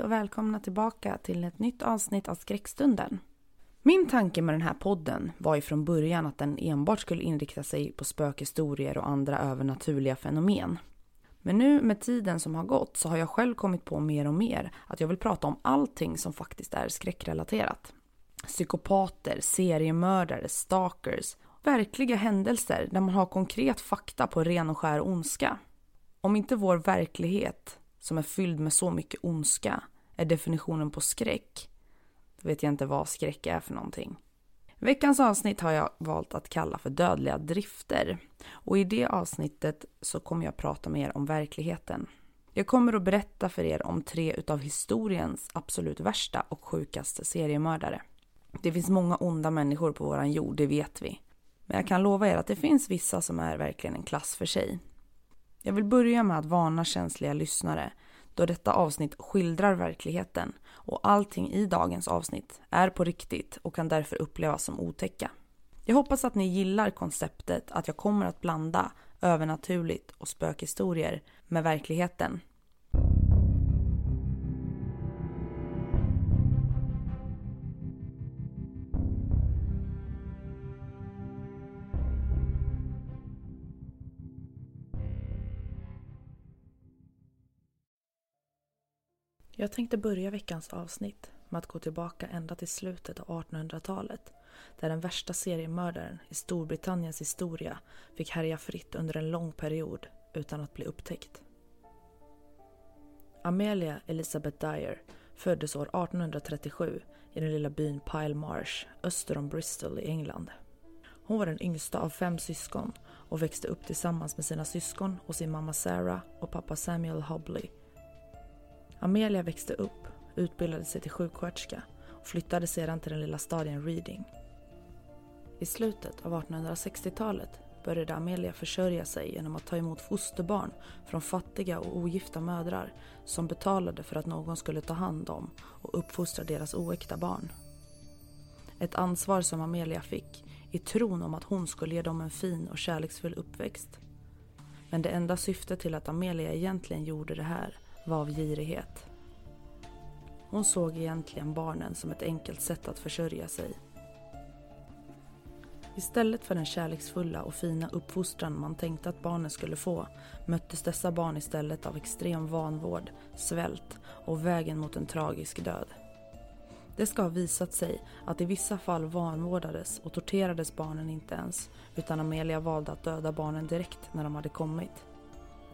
Hej och välkomna tillbaka till ett nytt avsnitt av Skräckstunden. Min tanke med den här podden var ju från början att den enbart skulle inrikta sig på spökhistorier och andra övernaturliga fenomen. Men nu med tiden som har gått så har jag själv kommit på mer och mer att jag vill prata om allting som faktiskt är skräckrelaterat. Psykopater, seriemördare, stalkers, verkliga händelser där man har konkret fakta på ren och skär ondska. Om inte vår verklighet som är fylld med så mycket ondska är definitionen på skräck, då vet jag inte vad skräck är för någonting. Veckans avsnitt har jag valt att kalla för dödliga drifter och i det avsnittet så kommer jag prata med er om verkligheten. Jag kommer att berätta för er om tre utav historiens absolut värsta och sjukaste seriemördare. Det finns många onda människor på våran jord, det vet vi. Men jag kan lova er att det finns vissa som är verkligen en klass för sig. Jag vill börja med att varna känsliga lyssnare då detta avsnitt skildrar verkligheten och allting i dagens avsnitt är på riktigt och kan därför upplevas som otäcka. Jag hoppas att ni gillar konceptet att jag kommer att blanda övernaturligt och spökhistorier med verkligheten. Jag tänkte börja veckans avsnitt med att gå tillbaka ända till slutet av 1800-talet där den värsta seriemördaren i Storbritanniens historia fick härja fritt under en lång period utan att bli upptäckt. Amelia Elizabeth Dyer föddes år 1837 i den lilla byn Pile Marsh öster om Bristol i England. Hon var den yngsta av fem syskon och växte upp tillsammans med sina syskon och sin mamma Sarah och pappa Samuel Hobley Amelia växte upp, utbildade sig till sjuksköterska och flyttade sedan till den lilla staden Reading. I slutet av 1860-talet började Amelia försörja sig genom att ta emot fosterbarn från fattiga och ogifta mödrar som betalade för att någon skulle ta hand om och uppfostra deras oäkta barn. Ett ansvar som Amelia fick i tron om att hon skulle ge dem en fin och kärleksfull uppväxt. Men det enda syftet till att Amelia egentligen gjorde det här var av girighet. Hon såg egentligen barnen som ett enkelt sätt att försörja sig. Istället för den kärleksfulla och fina uppfostran man tänkte att barnen skulle få möttes dessa barn istället av extrem vanvård, svält och vägen mot en tragisk död. Det ska ha visat sig att i vissa fall vanvårdades och torterades barnen inte ens utan Amelia valde att döda barnen direkt när de hade kommit.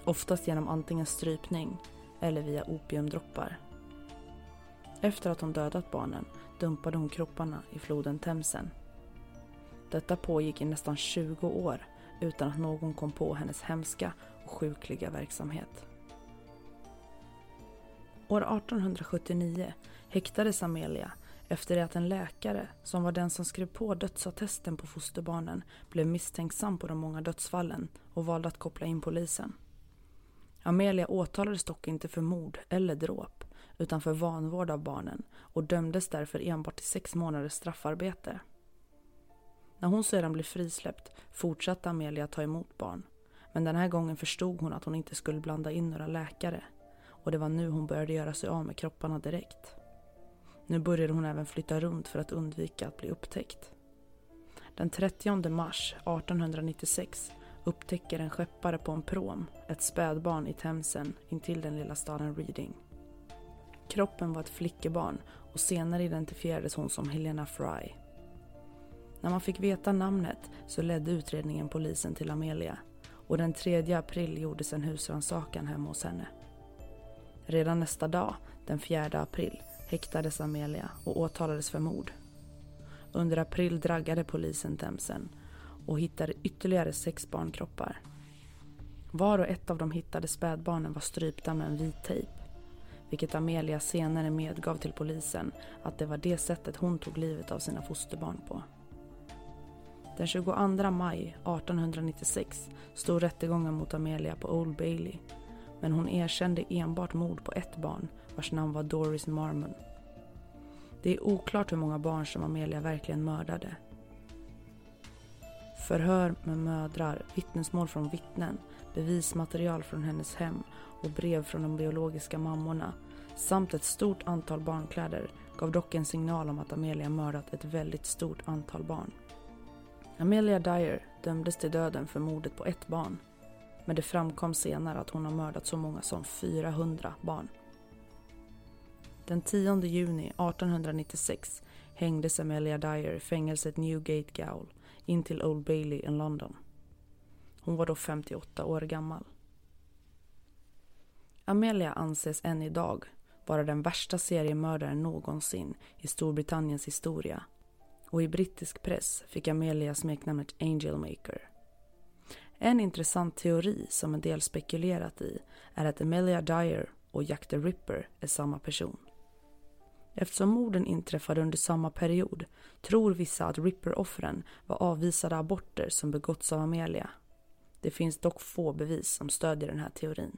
Oftast genom antingen strypning eller via opiumdroppar. Efter att hon dödat barnen dumpade hon kropparna i floden Themsen. Detta pågick i nästan 20 år utan att någon kom på hennes hemska och sjukliga verksamhet. År 1879 häktades Amelia efter det att en läkare, som var den som skrev på dödsattesten på fosterbarnen, blev misstänksam på de många dödsfallen och valde att koppla in polisen. Amelia åtalades dock inte för mord eller dråp utan för vanvård av barnen och dömdes därför enbart till sex månaders straffarbete. När hon sedan blev frisläppt fortsatte Amelia ta emot barn men den här gången förstod hon att hon inte skulle blanda in några läkare och det var nu hon började göra sig av med kropparna direkt. Nu började hon även flytta runt för att undvika att bli upptäckt. Den 30 mars 1896 upptäcker en skeppare på en prom ett spädbarn i Themsen intill den lilla staden Reading. Kroppen var ett flickebarn och senare identifierades hon som Helena Fry. När man fick veta namnet så ledde utredningen polisen till Amelia och den 3 april gjordes en husrannsakan hemma hos henne. Redan nästa dag, den 4 april, häktades Amelia och åtalades för mord. Under april draggade polisen Themsen och hittade ytterligare sex barnkroppar. Var och ett av de hittade spädbarnen var strypta med en vit tejp. Vilket Amelia senare medgav till polisen att det var det sättet hon tog livet av sina fosterbarn på. Den 22 maj 1896 stod rättegången mot Amelia på Old Bailey. Men hon erkände enbart mord på ett barn vars namn var Doris Marmon. Det är oklart hur många barn som Amelia verkligen mördade. Förhör med mödrar, vittnesmål från vittnen, bevismaterial från hennes hem och brev från de biologiska mammorna samt ett stort antal barnkläder gav dock en signal om att Amelia mördat ett väldigt stort antal barn. Amelia Dyer dömdes till döden för mordet på ett barn. Men det framkom senare att hon har mördat så många som 400 barn. Den 10 juni 1896 hängdes Amelia Dyer i fängelset Newgate Gaol in till Old Bailey i London. Hon var då 58 år gammal. Amelia anses än idag vara den värsta seriemördaren någonsin i Storbritanniens historia och i brittisk press fick Amelia smeknamnet Angelmaker. En intressant teori som en del spekulerat i är att Amelia Dyer och Jack the Ripper är samma person. Eftersom morden inträffade under samma period tror vissa att Ripper-offren var avvisade aborter som begåtts av Amelia. Det finns dock få bevis som stödjer den här teorin.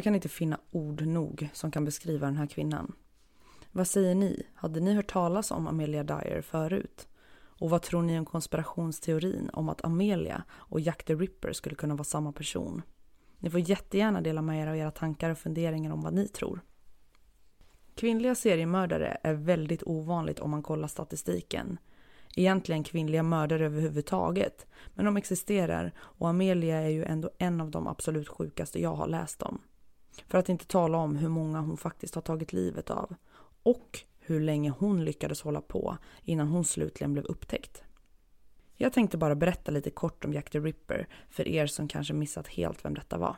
Jag kan inte finna ord nog som kan beskriva den här kvinnan. Vad säger ni? Hade ni hört talas om Amelia Dyer förut? Och vad tror ni om konspirationsteorin om att Amelia och Jack the Ripper skulle kunna vara samma person? Ni får jättegärna dela med er av era tankar och funderingar om vad ni tror. Kvinnliga seriemördare är väldigt ovanligt om man kollar statistiken. Egentligen kvinnliga mördare överhuvudtaget, men de existerar och Amelia är ju ändå en av de absolut sjukaste jag har läst om. För att inte tala om hur många hon faktiskt har tagit livet av. Och hur länge hon lyckades hålla på innan hon slutligen blev upptäckt. Jag tänkte bara berätta lite kort om Jack the Ripper för er som kanske missat helt vem detta var.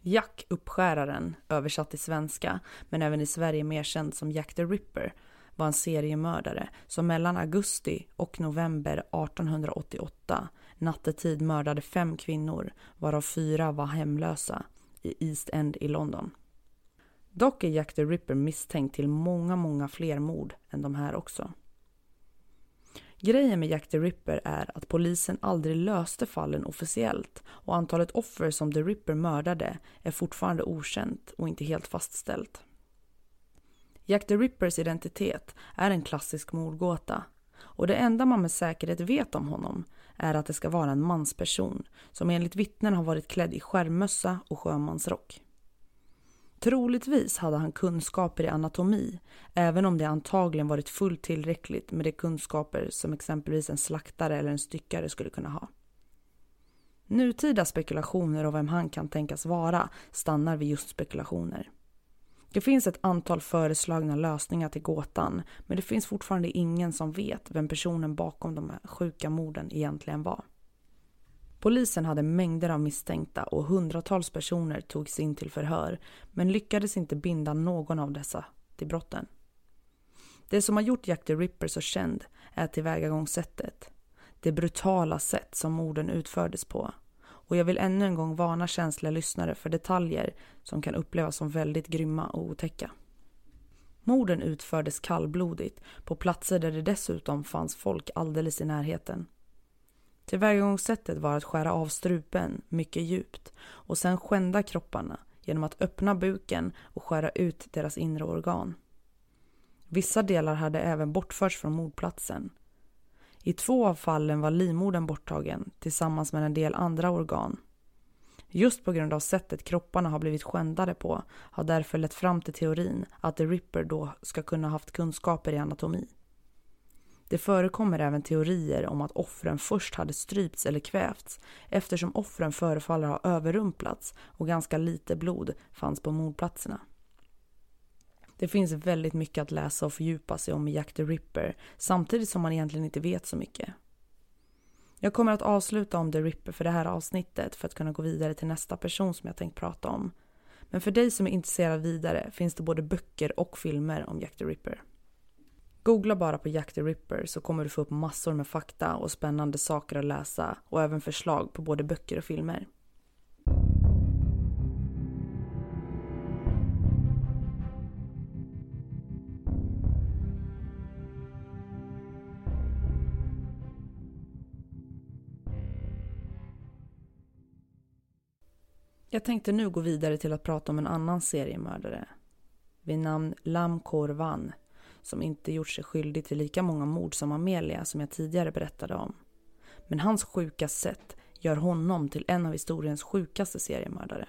Jack Uppskäraren, översatt till svenska, men även i Sverige mer känd som Jack the Ripper, var en seriemördare som mellan augusti och november 1888 nattetid mördade fem kvinnor, varav fyra var hemlösa, i East End i London. Dock är Jack the Ripper misstänkt till många, många fler mord än de här också. Grejen med Jack the Ripper är att polisen aldrig löste fallen officiellt och antalet offer som the Ripper mördade är fortfarande okänt och inte helt fastställt. Jack the Rippers identitet är en klassisk mordgåta och det enda man med säkerhet vet om honom är att det ska vara en mansperson som enligt vittnen har varit klädd i skärmmössa och sjömansrock. Troligtvis hade han kunskaper i anatomi, även om det antagligen varit fullt tillräckligt med de kunskaper som exempelvis en slaktare eller en styckare skulle kunna ha. Nutida spekulationer om vem han kan tänkas vara stannar vid just spekulationer. Det finns ett antal föreslagna lösningar till gåtan men det finns fortfarande ingen som vet vem personen bakom de här sjuka morden egentligen var. Polisen hade mängder av misstänkta och hundratals personer togs in till förhör men lyckades inte binda någon av dessa till brotten. Det som har gjort Jack the Ripper så känd är tillvägagångssättet. Det brutala sätt som morden utfördes på och jag vill ännu en gång varna känsliga lyssnare för detaljer som kan upplevas som väldigt grymma och otäcka. Morden utfördes kallblodigt på platser där det dessutom fanns folk alldeles i närheten. Tillvägagångssättet var att skära av strupen mycket djupt och sen skända kropparna genom att öppna buken och skära ut deras inre organ. Vissa delar hade även bortförts från mordplatsen i två av fallen var livmodern borttagen tillsammans med en del andra organ. Just på grund av sättet kropparna har blivit skändade på har därför lett fram till teorin att The Ripper då ska kunna haft kunskaper i anatomi. Det förekommer även teorier om att offren först hade strypts eller kvävts eftersom offren förefaller ha överrumplats och ganska lite blod fanns på mordplatserna. Det finns väldigt mycket att läsa och fördjupa sig om i Jack the Ripper samtidigt som man egentligen inte vet så mycket. Jag kommer att avsluta om The Ripper för det här avsnittet för att kunna gå vidare till nästa person som jag tänkt prata om. Men för dig som är intresserad vidare finns det både böcker och filmer om Jack the Ripper. Googla bara på Jack the Ripper så kommer du få upp massor med fakta och spännande saker att läsa och även förslag på både böcker och filmer. Jag tänkte nu gå vidare till att prata om en annan seriemördare vid namn Lam Korvan som inte gjort sig skyldig till lika många mord som Amelia som jag tidigare berättade om. Men hans sjuka sätt gör honom till en av historiens sjukaste seriemördare.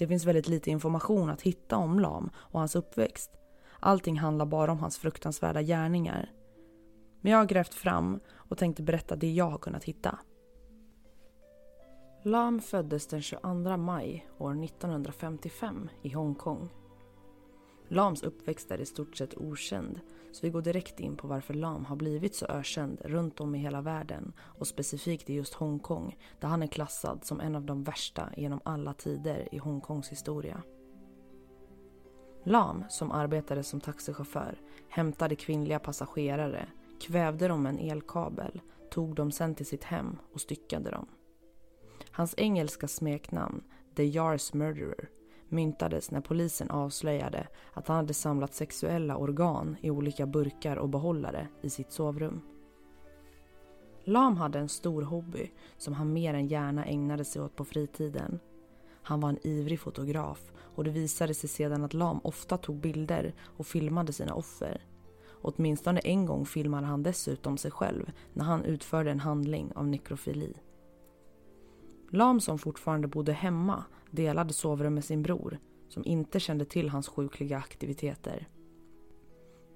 Det finns väldigt lite information att hitta om Lam och hans uppväxt. Allting handlar bara om hans fruktansvärda gärningar. Men jag har grävt fram och tänkte berätta det jag har kunnat hitta. Lam föddes den 22 maj år 1955 i Hongkong. Lams uppväxt är i stort sett okänd så vi går direkt in på varför Lam har blivit så ökänd runt om i hela världen och specifikt i just Hongkong där han är klassad som en av de värsta genom alla tider i Hongkongs historia. Lam, som arbetade som taxichaufför, hämtade kvinnliga passagerare, kvävde dem med en elkabel, tog dem sen till sitt hem och styckade dem. Hans engelska smeknamn, The Yars Murderer, myntades när polisen avslöjade att han hade samlat sexuella organ i olika burkar och behållare i sitt sovrum. Lam hade en stor hobby som han mer än gärna ägnade sig åt på fritiden. Han var en ivrig fotograf och det visade sig sedan att Lam ofta tog bilder och filmade sina offer. Åtminstone en gång filmade han dessutom sig själv när han utförde en handling av nekrofili. Lam som fortfarande bodde hemma delade sovrum med sin bror som inte kände till hans sjukliga aktiviteter.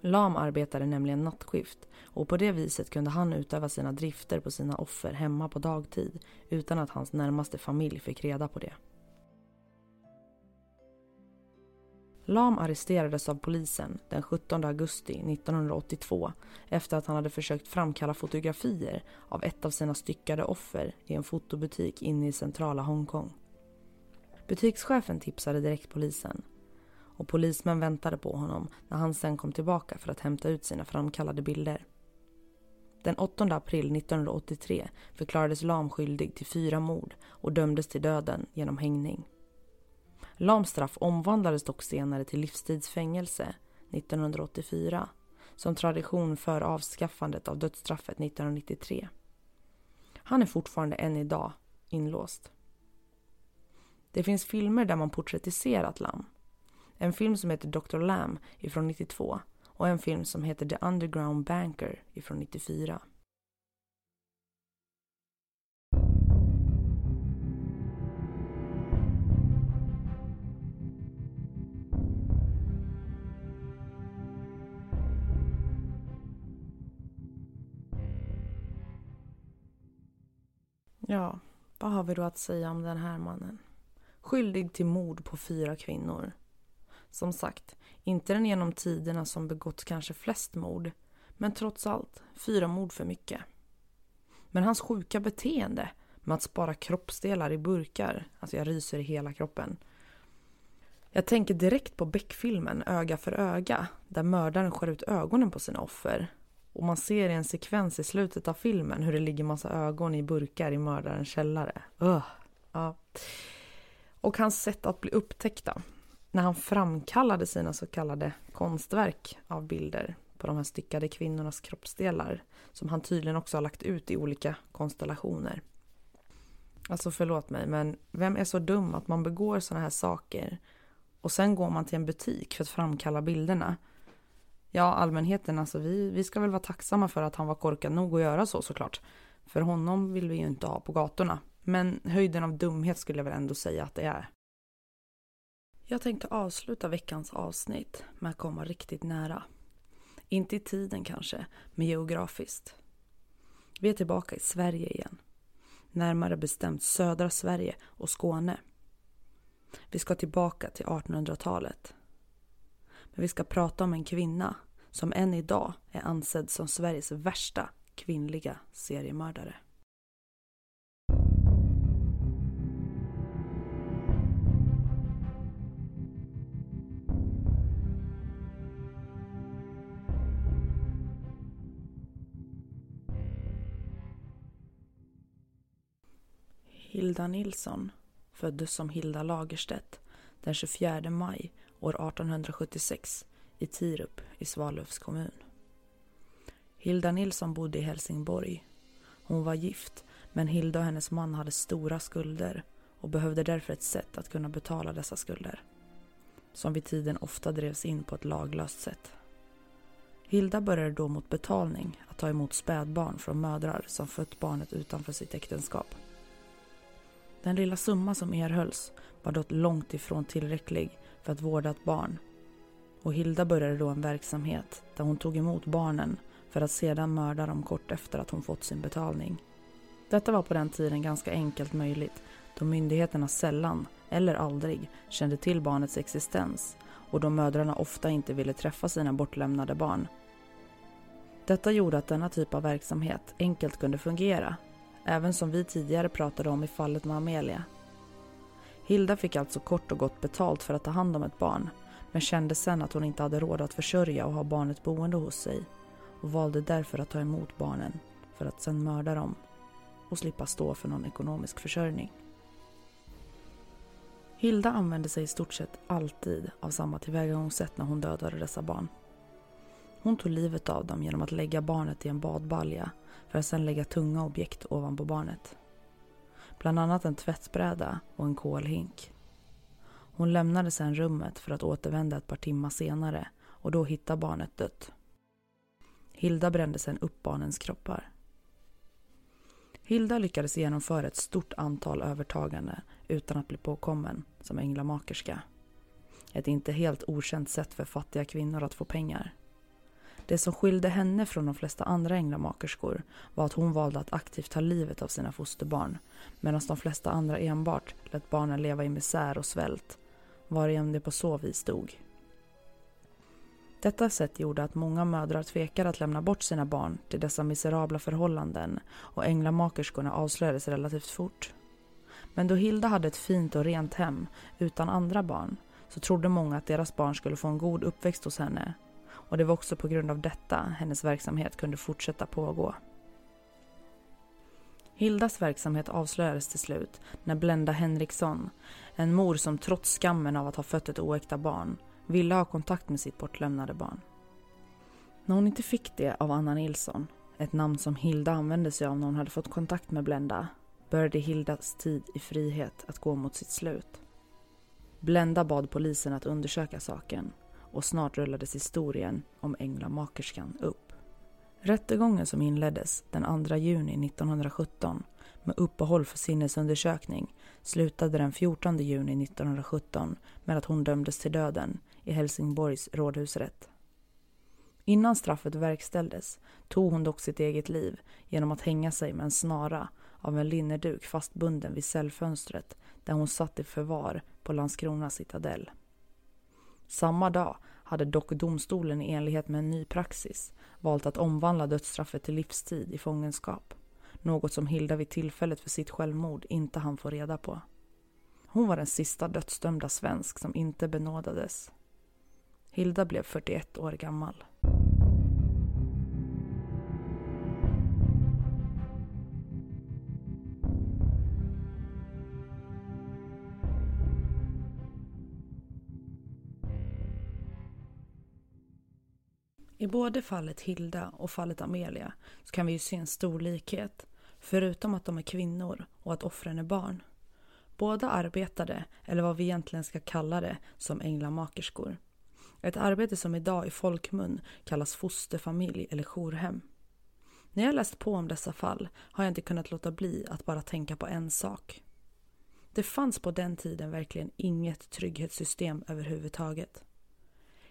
Lam arbetade nämligen nattskift och på det viset kunde han utöva sina drifter på sina offer hemma på dagtid utan att hans närmaste familj fick reda på det. Lam arresterades av polisen den 17 augusti 1982 efter att han hade försökt framkalla fotografier av ett av sina styckade offer i en fotobutik inne i centrala Hongkong. Butikschefen tipsade direkt polisen och polismän väntade på honom när han sen kom tillbaka för att hämta ut sina framkallade bilder. Den 8 april 1983 förklarades Lam skyldig till fyra mord och dömdes till döden genom hängning. Lams straff omvandlades dock senare till livstidsfängelse 1984 som tradition för avskaffandet av dödsstraffet 1993. Han är fortfarande än idag inlåst. Det finns filmer där man porträttiserat Lam. En film som heter Dr. Lam ifrån 92 och en film som heter The Underground Banker ifrån 94. Ja, vad har vi då att säga om den här mannen? Skyldig till mord på fyra kvinnor. Som sagt, inte den genom tiderna som begått kanske flest mord. Men trots allt, fyra mord för mycket. Men hans sjuka beteende med att spara kroppsdelar i burkar, alltså jag ryser i hela kroppen. Jag tänker direkt på Beck-filmen Öga för öga, där mördaren skär ut ögonen på sina offer och man ser i en sekvens i slutet av filmen hur det ligger massa ögon i burkar i mördarens källare. Ugh. Ja. Och hans sätt att bli upptäckta. När han framkallade sina så kallade konstverk av bilder på de här styckade kvinnornas kroppsdelar som han tydligen också har lagt ut i olika konstellationer. Alltså förlåt mig, men vem är så dum att man begår sådana här saker och sen går man till en butik för att framkalla bilderna Ja, allmänheten, alltså vi, vi ska väl vara tacksamma för att han var korkad nog att göra så såklart. För honom vill vi ju inte ha på gatorna. Men höjden av dumhet skulle jag väl ändå säga att det är. Jag tänkte avsluta veckans avsnitt med att komma riktigt nära. Inte i tiden kanske, men geografiskt. Vi är tillbaka i Sverige igen. Närmare bestämt södra Sverige och Skåne. Vi ska tillbaka till 1800-talet. Men vi ska prata om en kvinna som än idag är ansedd som Sveriges värsta kvinnliga seriemördare. Hilda Nilsson föddes som Hilda Lagerstedt den 24 maj år 1876 i Tirup i Svalövs kommun. Hilda Nilsson bodde i Helsingborg. Hon var gift, men Hilda och hennes man hade stora skulder och behövde därför ett sätt att kunna betala dessa skulder. Som vid tiden ofta drevs in på ett laglöst sätt. Hilda började då mot betalning att ta emot spädbarn från mödrar som fött barnet utanför sitt äktenskap. Den lilla summa som erhölls var dock långt ifrån tillräcklig för att vårda ett barn. Och Hilda började då en verksamhet där hon tog emot barnen för att sedan mörda dem kort efter att hon fått sin betalning. Detta var på den tiden ganska enkelt möjligt då myndigheterna sällan, eller aldrig, kände till barnets existens och då mödrarna ofta inte ville träffa sina bortlämnade barn. Detta gjorde att denna typ av verksamhet enkelt kunde fungera, även som vi tidigare pratade om i fallet med Amelia. Hilda fick alltså kort och gott betalt för att ta hand om ett barn men kände sen att hon inte hade råd att försörja och ha barnet boende hos sig och valde därför att ta emot barnen för att sen mörda dem och slippa stå för någon ekonomisk försörjning. Hilda använde sig i stort sett alltid av samma tillvägagångssätt när hon dödade dessa barn. Hon tog livet av dem genom att lägga barnet i en badbalja för att sedan lägga tunga objekt ovanpå barnet bland annat en tvättbräda och en kolhink. Hon lämnade sedan rummet för att återvända ett par timmar senare och då hittade barnet dött. Hilda brände sedan upp barnens kroppar. Hilda lyckades genomföra ett stort antal övertaganden utan att bli påkommen som änglamakerska. Ett inte helt okänt sätt för fattiga kvinnor att få pengar. Det som skilde henne från de flesta andra änglamakerskor var att hon valde att aktivt ta livet av sina fosterbarn medan de flesta andra enbart lät barnen leva i misär och svält varigenom det på så vis dog. Detta sätt gjorde att många mödrar tvekade att lämna bort sina barn till dessa miserabla förhållanden och änglamakerskorna avslöjades relativt fort. Men då Hilda hade ett fint och rent hem utan andra barn så trodde många att deras barn skulle få en god uppväxt hos henne och det var också på grund av detta hennes verksamhet kunde fortsätta pågå. Hildas verksamhet avslöjades till slut när Blenda Henriksson, en mor som trots skammen av att ha fött ett oäkta barn, ville ha kontakt med sitt bortlämnade barn. När hon inte fick det av Anna Nilsson, ett namn som Hilda använde sig av när hon hade fått kontakt med Blenda, började Hildas tid i frihet att gå mot sitt slut. Blenda bad polisen att undersöka saken och snart rullades historien om änglamakerskan upp. Rättegången som inleddes den 2 juni 1917 med uppehåll för sinnesundersökning slutade den 14 juni 1917 med att hon dömdes till döden i Helsingborgs rådhusrätt. Innan straffet verkställdes tog hon dock sitt eget liv genom att hänga sig med en snara av en linneduk fastbunden vid cellfönstret där hon satt i förvar på Landskrona citadell. Samma dag hade dock domstolen i enlighet med en ny praxis valt att omvandla dödsstraffet till livstid i fångenskap. Något som Hilda vid tillfället för sitt självmord inte hann få reda på. Hon var den sista dödsdömda svensk som inte benådades. Hilda blev 41 år gammal. Både fallet Hilda och fallet Amelia så kan vi ju se en stor likhet. Förutom att de är kvinnor och att offren är barn. Båda arbetade, eller vad vi egentligen ska kalla det, som änglamakerskor. Ett arbete som idag i folkmun kallas fosterfamilj eller jourhem. När jag läst på om dessa fall har jag inte kunnat låta bli att bara tänka på en sak. Det fanns på den tiden verkligen inget trygghetssystem överhuvudtaget.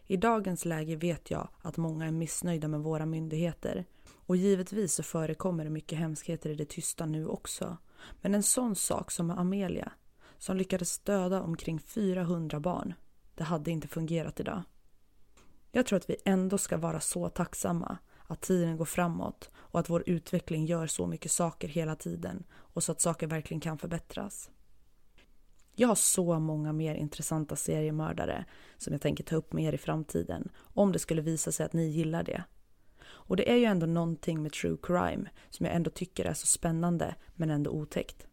I dagens läge vet jag att många är missnöjda med våra myndigheter och givetvis så förekommer det mycket hemskheter i det tysta nu också. Men en sån sak som med Amelia, som lyckades döda omkring 400 barn, det hade inte fungerat idag. Jag tror att vi ändå ska vara så tacksamma att tiden går framåt och att vår utveckling gör så mycket saker hela tiden och så att saker verkligen kan förbättras. Jag har så många mer intressanta seriemördare som jag tänker ta upp med er i framtiden om det skulle visa sig att ni gillar det. Och det är ju ändå någonting med true crime som jag ändå tycker är så spännande men ändå otäckt.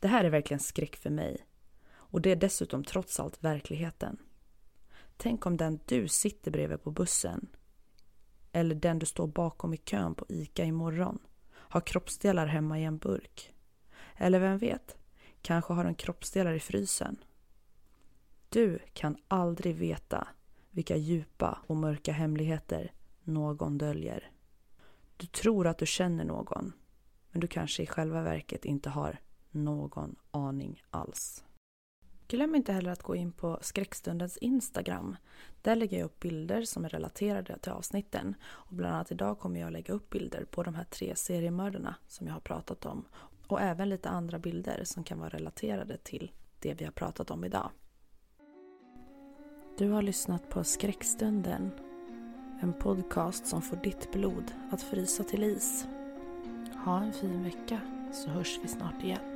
Det här är verkligen skräck för mig. Och det är dessutom trots allt verkligheten. Tänk om den du sitter bredvid på bussen eller den du står bakom i kön på ICA imorgon har kroppsdelar hemma i en burk. Eller vem vet, Kanske har de kroppsdelar i frysen. Du kan aldrig veta vilka djupa och mörka hemligheter någon döljer. Du tror att du känner någon, men du kanske i själva verket inte har någon aning alls. Glöm inte heller att gå in på Skräckstundens Instagram. Där lägger jag upp bilder som är relaterade till avsnitten. Och bland annat idag kommer jag lägga upp bilder på de här tre seriemördarna som jag har pratat om. Och även lite andra bilder som kan vara relaterade till det vi har pratat om idag. Du har lyssnat på Skräckstunden. En podcast som får ditt blod att frysa till is. Ha en fin vecka så hörs vi snart igen.